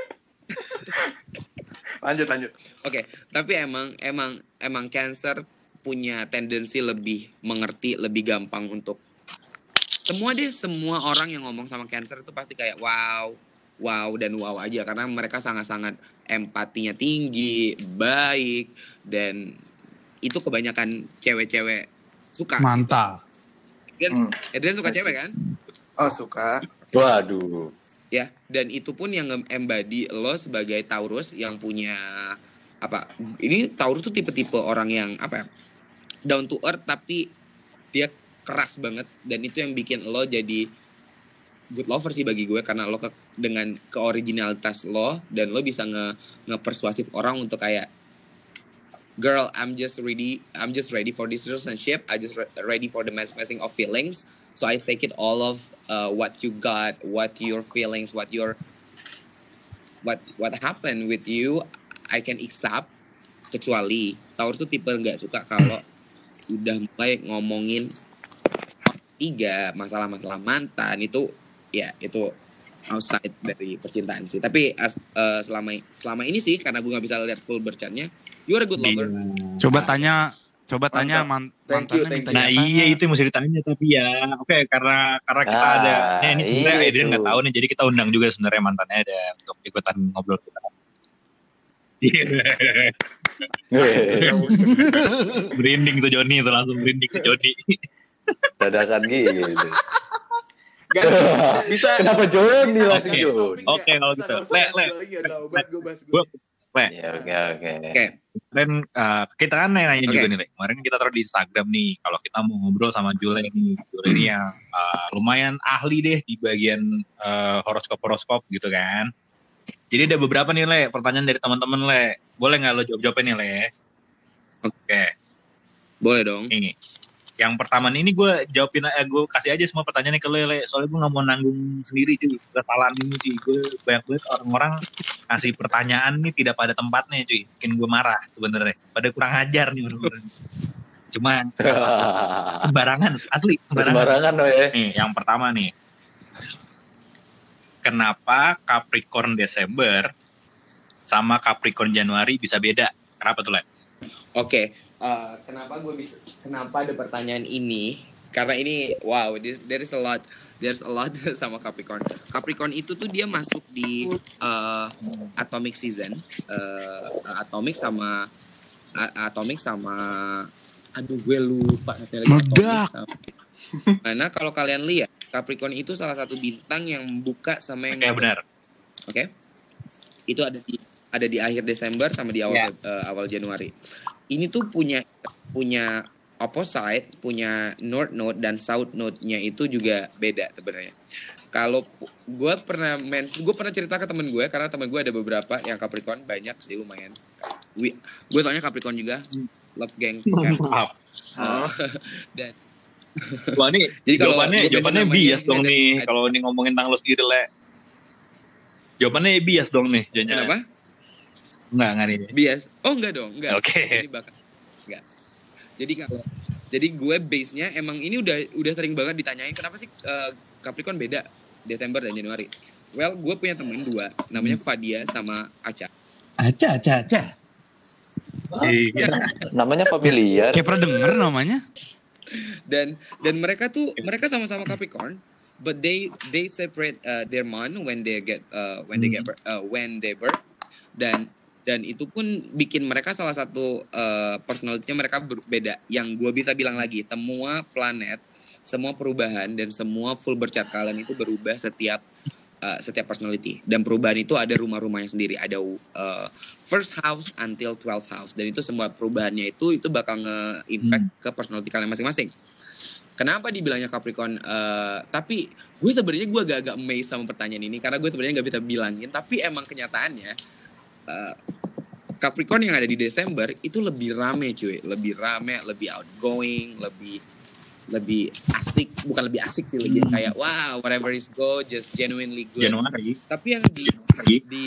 Lanjut lanjut. Oke, tapi emang emang emang cancer punya tendensi lebih mengerti, lebih gampang untuk semua deh, semua orang yang ngomong sama cancer itu pasti kayak wow, wow dan wow aja karena mereka sangat-sangat empatinya tinggi, baik dan itu kebanyakan cewek-cewek suka. Mantap. Adrian, Hmm. Adrian suka Asik. cewek kan? Oh suka. Waduh. ya dan itu pun yang embody lo sebagai Taurus yang punya apa ini Taurus tuh tipe-tipe orang yang apa ya down to earth tapi dia keras banget dan itu yang bikin lo jadi good lover sih bagi gue karena lo ke, dengan keoriginalitas lo dan lo bisa nge ngepersuasif orang untuk kayak girl I'm just ready I'm just ready for this relationship. I just re- ready for the manifesting of feelings. So I take it all of uh, what you got what your feelings what your what what happened with you I can accept. Kecuali Taurus tuh tipe nggak suka kalau udah mulai ngomongin tiga masalah-masalah mantan itu ya itu outside dari percintaan sih. Tapi as- eh, selama selama ini sih karena gue nggak bisa lihat full bercatnya you are a good lover Coba tanya, coba tanya man, Thank you, mantannya thank minta Nah iya itu yang mesti ditanya tapi ya oke karena karena kita Ah, ada nah, ini sebenarnya iya Adrian nggak tahu nih jadi kita undang juga sebenarnya mantannya ada untuk ikutan ngobrol kita. Merinding tuh Joni itu langsung merinding tuh Joni. Dadakan gitu. Gak, bisa. Kenapa Joni langsung Oke. Joni? Oke, kalau gitu. Le, le. Gue. Gua- Le, Ya oke oke. Oke kemarin uh, kita kan nanya Oke. juga nih, Le. Kemarin kita taruh di Instagram nih kalau kita mau ngobrol sama Jule nih. Jule ini yang uh, lumayan ahli deh di bagian uh, horoskop-horoskop gitu kan. Jadi ada beberapa nih Le, pertanyaan dari teman-teman Le. Boleh nggak lo jawab-jawabin nih Le? Oke, boleh dong ini. Yang pertama nih, ini gue jawabin, eh, gue kasih aja semua pertanyaannya ke lo Le. Soalnya gue nggak mau nanggung sendiri cuy. Kesalahan ini cuy. Gue banyak banget orang-orang kasih pertanyaan nih tidak pada tempatnya cuy. Bikin gue marah sebenarnya. Pada kurang ajar nih orang-orang. Cuma sembarangan, asli sembarangan. Sembarangan lo ya. Nih, yang pertama nih. Kenapa Capricorn Desember sama Capricorn Januari bisa beda? Kenapa tuh, Le? Oke, eh, kenapa gue bisa? Kenapa ada pertanyaan ini? Karena ini, wow, there there is a lot, there's a lot sama Capricorn. Capricorn itu tuh dia masuk di eh, atomic season, eh, atomic sama a- atomic sama, aduh gue lupa. Meledak. Karena kalau kalian lihat, Capricorn itu salah satu bintang yang buka sama yang Oke, benar. Oke. Itu ada di ada di akhir Desember sama di awal Ya. eh, awal Januari. Ini tuh punya punya opposite, punya north node dan south node-nya itu juga beda sebenarnya. Kalau gue pernah men, gue pernah cerita ke temen gue karena temen gue ada beberapa yang Capricorn banyak sih lumayan. Gue tanya Capricorn juga, love gang. Cap. Eh, dan Wah ini Jadi kalau jawabannya jawabannya bias dong nih kalau ini ngomongin tentang lo sendiri le. Jawabannya bias dong nih jangan. kenapa? Enggak enggak nih. Bias. Oh enggak dong, enggak. Oke. Ini bakal enggak. Jadi kalau jadi gue base-nya emang ini udah udah sering banget ditanyain kenapa sih eh, Capricorn beda Desember dan Januari. Well, gue punya temen dua, namanya Fadia sama Aca. Aca, aca, aca. Iya. Namanya familiar. Kayak pernah denger namanya? Dan dan mereka tuh mereka sama-sama Capricorn, but they they separate uh, their month when they get uh, when they get uh, when they birth dan dan itu pun bikin mereka salah satu uh, personality-nya mereka berbeda yang gue bisa bilang lagi semua planet semua perubahan dan semua full bercat kalian itu berubah setiap uh, setiap personality. Dan perubahan itu ada rumah-rumahnya sendiri. Ada uh, first house until 12th house. Dan itu semua perubahannya itu itu bakal nge-impact ke personality kalian masing-masing. Kenapa dibilangnya Capricorn? Uh, tapi gue sebenarnya gue agak-agak amazed sama pertanyaan ini. Karena gue sebenarnya nggak bisa bilangin. Tapi emang kenyataannya uh, Capricorn yang ada di Desember itu lebih rame cuy lebih rame lebih outgoing lebih lebih asik bukan lebih asik sih lebih kayak wow whatever is go just genuinely good Januari. tapi yang di di, di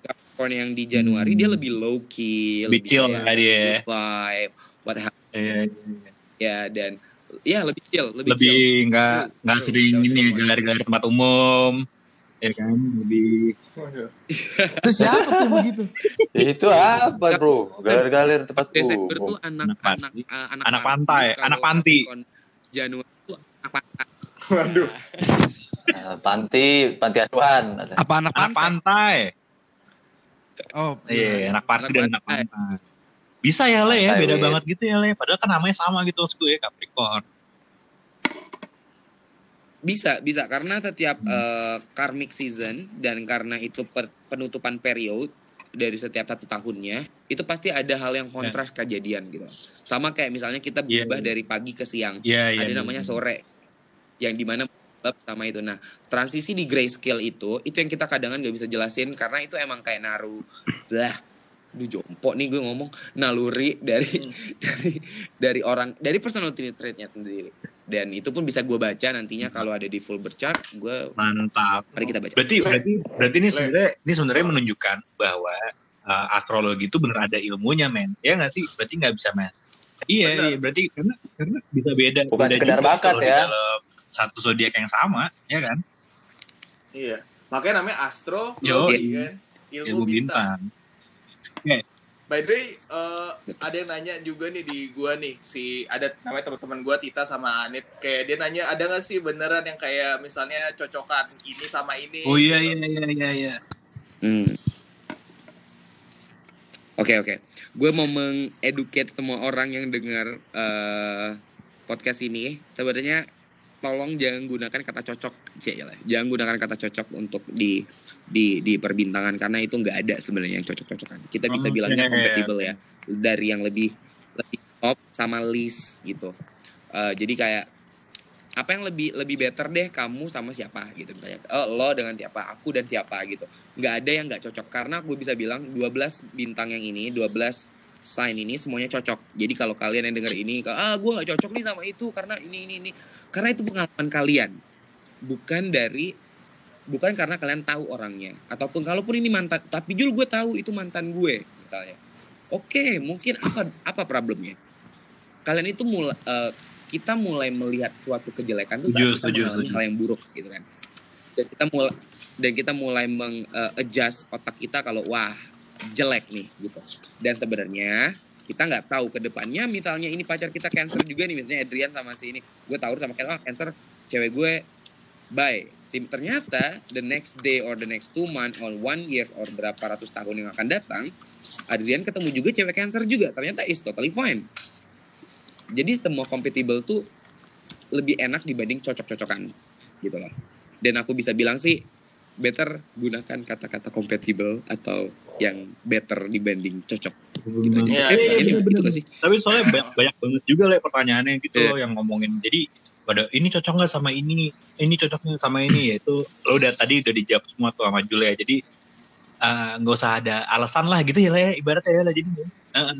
Capricorn yang di Januari dia lebih low key Lebih chill lah dia. good vibe what have Eh, ya dan ya lebih chill lebih, chill. lebih nggak True, nggak true. sering Nggak ini gelar-gelar tempat umum ya kan lebih Itu siapa tuh begitu? Itu apa bro? Galer-galer tempat Desember tuh umum. anak Anak anak panti. anak, Anak pantai, anak panti. Januari tuh anak pantai. Waduh. Panti, panti asuhan. Apa anak anak pantai? Oh, iya anak party Anak dan anak pantai. bisa ya le ya beda banget gitu ya le padahal kan namanya sama gitu maksud gue Capricorn Bisa, bisa karena setiap Hmm. eh, karmic season dan karena itu per- penutupan period dari setiap satu tahunnya itu pasti ada hal yang kontras kejadian gitu. Sama kayak misalnya kita Iya, berubah iya. dari pagi ke siang. Iya, iya. ada namanya sore yang di mana bab sama itu nah transisi di grayscale itu itu yang kita kadang nggak bisa jelasin karena itu emang kayak naruh lah Duh jompo nih gue ngomong naluri dari dari dari orang dari personality trait-nya sendiri dan itu pun bisa gue baca nantinya kalau ada di full berchart gue Mantap. mari kita baca Berarti berarti berarti ini sebenarnya ini sebenarnya menunjukkan bahwa uh, astrologi itu bener ada ilmunya men. Ya nggak sih? Berarti nggak bisa men. Iya, iya, berarti karena karena bisa beda. Bukan beda sekedar juga bakat ya. dalam satu zodiak yang sama, ya kan? Iya. Makanya namanya astro, Yo, kan? Ilmu, Ilmu bintang. bintang. By the way, eh, ada yang nanya juga nih di gua nih, si ada namanya teman-teman gua Tita sama Anit, kayak dia nanya ada nggak sih beneran yang kayak misalnya cocokan ini sama ini? Oh iya iya iya iya iya. Hmm. Oke oke, gue mau mengeduket semua orang yang dengar eh, podcast ini. Sebenarnya tolong jangan gunakan kata cocok, ya lah. jangan gunakan kata cocok untuk di di di perbintangan karena itu nggak ada sebenarnya yang cocok-cocokan. Kita bisa Oke. bilangnya compatible ya, dari yang lebih lebih top sama least gitu. Eh, jadi kayak apa yang lebih lebih better deh kamu sama siapa gitu misalnya oh, lo dengan siapa aku dan siapa gitu nggak ada yang nggak cocok karena gue bisa bilang 12 bintang yang ini 12 sign ini semuanya cocok. Jadi kalau kalian yang denger ini ah gue nggak cocok nih sama itu karena ini ini ini. Karena itu pengalaman kalian. Bukan dari bukan karena kalian tahu orangnya. Ataupun kalaupun ini mantan tapi jul gue tahu itu mantan gue misalnya. Oke mungkin apa apa problemnya? Kalian itu mulai kita mulai melihat suatu kejelekan tuh Setuju, saat kita setuju, mengalami setuju. hal yang buruk gitu kan. Dan kita mulai dan kita mulai meng eh, adjust otak kita kalau wah jelek nih gitu. Dan sebenarnya kita nggak tahu ke depannya misalnya ini pacar kita cancer juga nih misalnya Adrian sama si ini. Gue tahu sama kayak ah cancer cewek gue bye. Tim ternyata the next day or the next two month or one year or berapa ratus tahun yang akan datang Adrian ketemu juga cewek cancer juga. Ternyata is totally fine. Jadi semua compatible tuh lebih enak dibanding cocok-cocokan gitu loh. Dan aku bisa bilang sih better gunakan kata-kata compatible atau yang better dibanding cocok gitu aja. Iya, Eh, iya, ini iya, gitu sih Tapi soalnya banyak, banyak banget juga lah pertanyaannya gitu Iya. loh yang ngomongin. Jadi pada ini cocok nggak sama ini, ini cocoknya sama ini yaitu lo udah tadi udah dijawab semua tuh sama Julia. Jadi eh, nggak usah ada alasan lah gitu ya lah ya ibaratnya ya lah jadi. Heeh.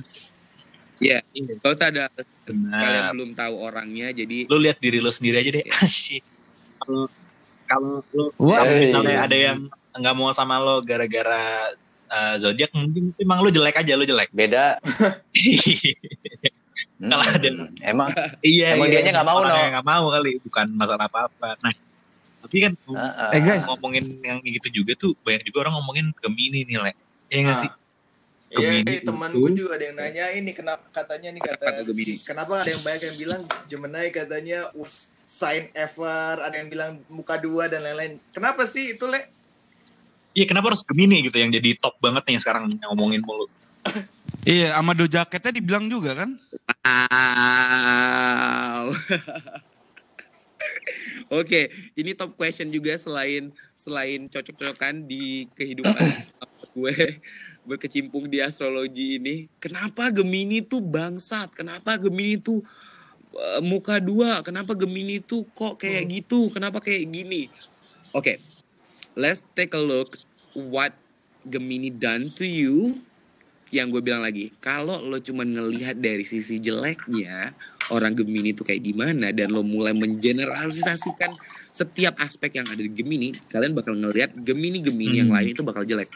Iya. Iya. kalau tak ada kalian Benar. belum tahu orangnya jadi Lo lihat diri lo sendiri aja deh. Iya. Kalau kalau Hey. misalnya ada yang nggak mau sama lo gara-gara eh, zodiak mungkin emang lo jelek aja lo jelek. Beda. Kalau Hmm, ada- Emang Iya, Emang iya. dianya nggak mau, no? nggak mau kali, bukan masalah apa-apa. Nah, tapi kan Heeh. Eh, guys. ngomongin yang gitu juga tuh banyak juga orang ngomongin Gemini nih, Le. Iya nggak Ah. sih? Iya, Gemini eh, teman gue juga ada yang nanya ini kenapa katanya nih Apa kata Gemini? kenapa ada yang banyak yang bilang Gemini katanya sign ever, ada yang bilang muka dua dan lain-lain. Kenapa sih itu, Le? Iya kenapa harus Gemini gitu yang jadi top banget nih sekarang ngomongin mulu. Iya, sama do jaketnya dibilang juga kan? Wow. Oke, ini top question juga selain selain cocok-cocokan di kehidupan gue berkecimpung di astrologi ini. Kenapa Gemini tuh bangsat? Kenapa Gemini tuh eh, muka dua? Kenapa Gemini tuh kok kayak gitu? Kenapa kayak gini? Oke, let's take a look what Gemini done to you. Yang gue bilang lagi, kalau lo cuma ngelihat dari sisi jeleknya, orang Gemini itu kayak gimana dan lo mulai mengeneralisasikan setiap aspek yang ada di Gemini, kalian bakal ngelihat Gemini-Gemini yang Hmm. lain itu bakal jelek.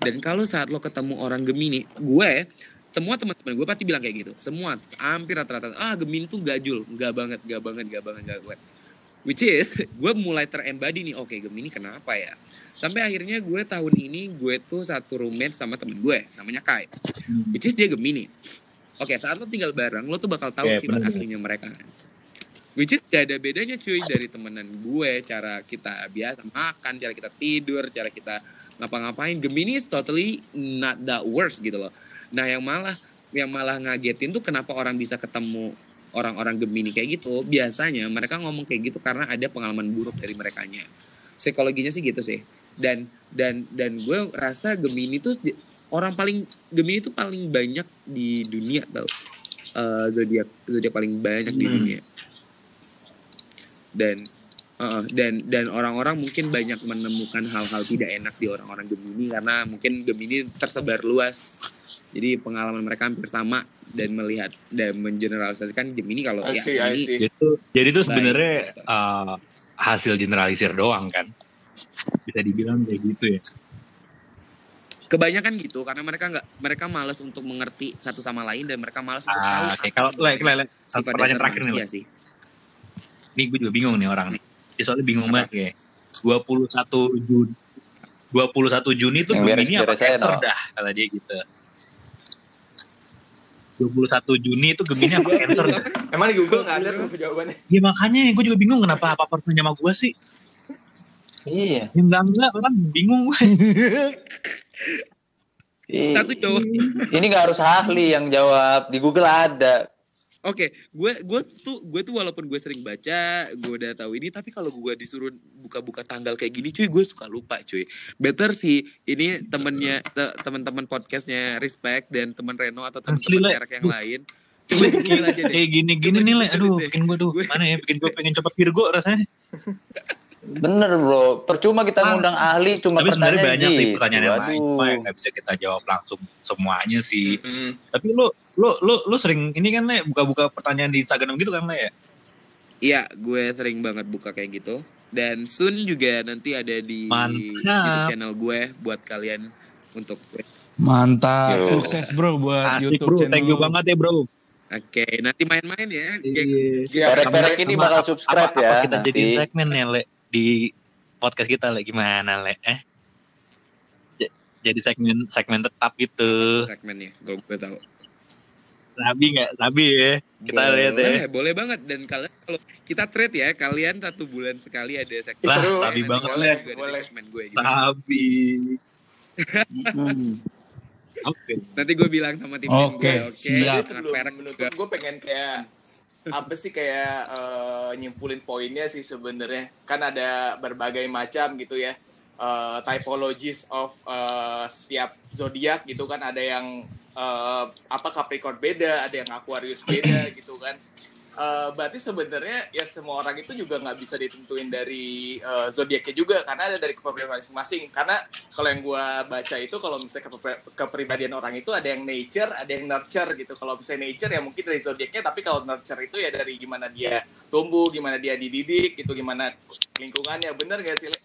Dan kalau saat lo ketemu orang Gemini, gue semua teman-teman gue pasti bilang kayak gitu. Semua hampir rata-rata ah Gemini tuh gajul, nggak banget, nggak banget, nggak banget, nggak banget. Which is gue mulai terembadi nih, oke Gemini kenapa ya? Sampai akhirnya gue tahun ini gue tuh satu roommate sama temen gue namanya Kai. Which is dia Gemini. Oke, saat lo tinggal bareng, lo tuh bakal tahu Oke, sifat aslinya mereka. Which is gak ada bedanya cuy dari temenan gue, cara kita biasa makan, cara kita tidur, cara kita ngapa-ngapain. Gemini is totally not that worse gitu loh. Nah yang malah yang malah ngagetin tuh kenapa orang bisa ketemu orang-orang Gemini kayak gitu. Biasanya mereka ngomong kayak gitu karena ada pengalaman buruk dari merekanya. Psikologinya sih gitu sih. Dan dan dan gue rasa Gemini tuh di- orang paling Gemini tuh paling banyak di dunia tau. Eh, zodiak zodiak paling banyak di Hmm. dunia. Dan uh, dan dan orang-orang mungkin banyak menemukan hal-hal tidak enak di orang-orang Gemini karena mungkin Gemini tersebar luas. Jadi pengalaman mereka hampir sama dan melihat dan mengeneralisasikan Gemini kalau I ya see, I Gemini see. Jadi Baik. sebenarnya uh, hasil generalisir doang kan. Bisa dibilang kayak gitu ya. kebanyakan gitu karena mereka nggak mereka malas untuk mengerti satu sama lain dan mereka malas untuk tahu Ah, oke apa kalau le, sebenarnya le, le, satu sifat pertanyaan terakhir nih, sih. Nih gue juga bingung nih orang nih. Dia soalnya bingung banget kayak 21 Juni 21 Juni beres- Gemini apa no. dah kata dia gitu. 21 Juni itu Gemini apa Cancer dah. Emang di Google nggak ada tuh jawabannya. Ya makanya gue juga bingung kenapa apa apa sama gue sih. Iya. Ya enggak enggak kan bingung gue. Satu jawab. Ini nggak harus ahli yang jawab. Di Google ada. Oke, gue gue tuh gue tuh walaupun gue sering baca, gue udah tahu ini, tapi kalau gue disuruh buka-buka tanggal kayak gini, cuy, gue suka lupa, cuy. Better sih ini temennya te- teman-teman podcastnya Respect dan teman Reno atau teman-teman Le. Erak yang lain. Coba Google aja deh. Kayak gini-gini Coba nih le, aduh bikin gue Gue- mana ya, bikin gue pengen coba Virgo rasanya. Bener bro. Percuma kita Ah. ngundang ahli cuma Tapi sebenarnya banyak sih gitu. pertanyaan yang lain, Aduh. cuma yang nggak bisa kita jawab langsung semuanya sih. Hmm. Tapi lu lu lu lu sering ini kan le buka-buka pertanyaan di Instagram gitu kan le ya? Iya, gue sering banget buka kayak gitu. Dan soon juga nanti ada di. YouTube channel gue buat kalian untuk Mantap, Yo. sukses bro buat Asik YouTube bro, channel. thank you banget ya bro. Oke, nanti main-main ya. Geng. Iya. Perek-perek ini Sama- bakal subscribe apa, ya Apa kita nanti. jadiin segmen ya le di podcast kita le gimana le? Eh? Jadi segmen segmen tetap gitu. segmennya, gue gue tahu. Sabi nggak? Sabi ya. Kita boleh, lihat ya. Boleh banget dan kalian kalau kita trade ya, kalian satu bulan sekali ada segmen. Lah, Seru. sabi banget ada Boleh. segmen gue. gitu. Sabi. Hmm. Oke. Nanti gue bilang sama tim Oke, gue, oke. siap. Jadi anak sebelum menutup, gue pengen kayak apa sih kayak eh, nyimpulin poinnya sih sebenarnya kan ada berbagai macam gitu ya eh, typologies of eh, setiap zodiak gitu kan ada yang eh, apa Capricorn beda ada yang Aquarius beda gitu kan Eh, berarti sebenarnya ya semua orang itu juga nggak bisa ditentuin dari eh, zodiaknya juga karena ada dari kepribadian masing-masing karena kalau yang gue baca itu kalau misalnya kepri- kepribadian orang itu ada yang nature ada yang nurture gitu kalau misalnya nature ya mungkin dari zodiaknya tapi kalau nurture itu ya dari gimana dia tumbuh gimana dia dididik gitu gimana lingkungannya bener gak sih Le?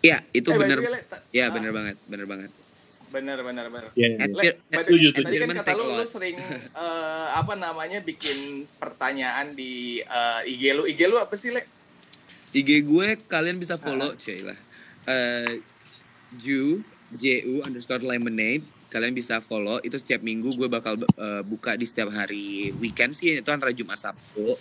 Iya, itu Eh, bener. ta- Iya, ah, bener banget, bener banget. Bener bener bener Ya, ya. Le, Admir- by the- Setuju, eh, tadi kan kata lu, lu sering eh, apa namanya bikin pertanyaan di eh, IG lu IG lu apa sih le IG gue kalian bisa follow, cuy lah. Eh, Ju, Ju underscore lemonade. Kalian bisa follow. Itu setiap minggu gue bakal eh, buka di setiap hari weekend sih. Itu antara Jumat Sabtu.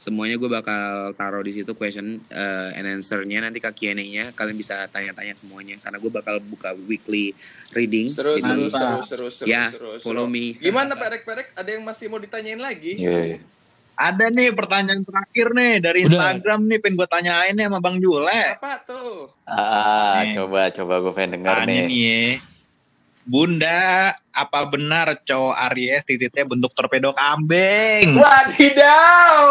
Semuanya gue bakal taruh di situ question uh, and answer-nya nanti ke Q&A-nya kalian bisa tanya-tanya semuanya karena gue bakal buka weekly reading Seru, seru, seru, seru, seru, ya seru, seru. follow me Gimana perek-perek? Ada yang masih mau ditanyain lagi? Iya. Ada nih pertanyaan terakhir nih dari Udah. Instagram nih pengen gue tanyain nih sama Bang Jule. Apa tuh? Ah, Nih. coba coba gue pengen denger Tanya nih. nih ya. Bunda, apa benar cowok Aries titiknya bentuk torpedo kambing? Wadidaw!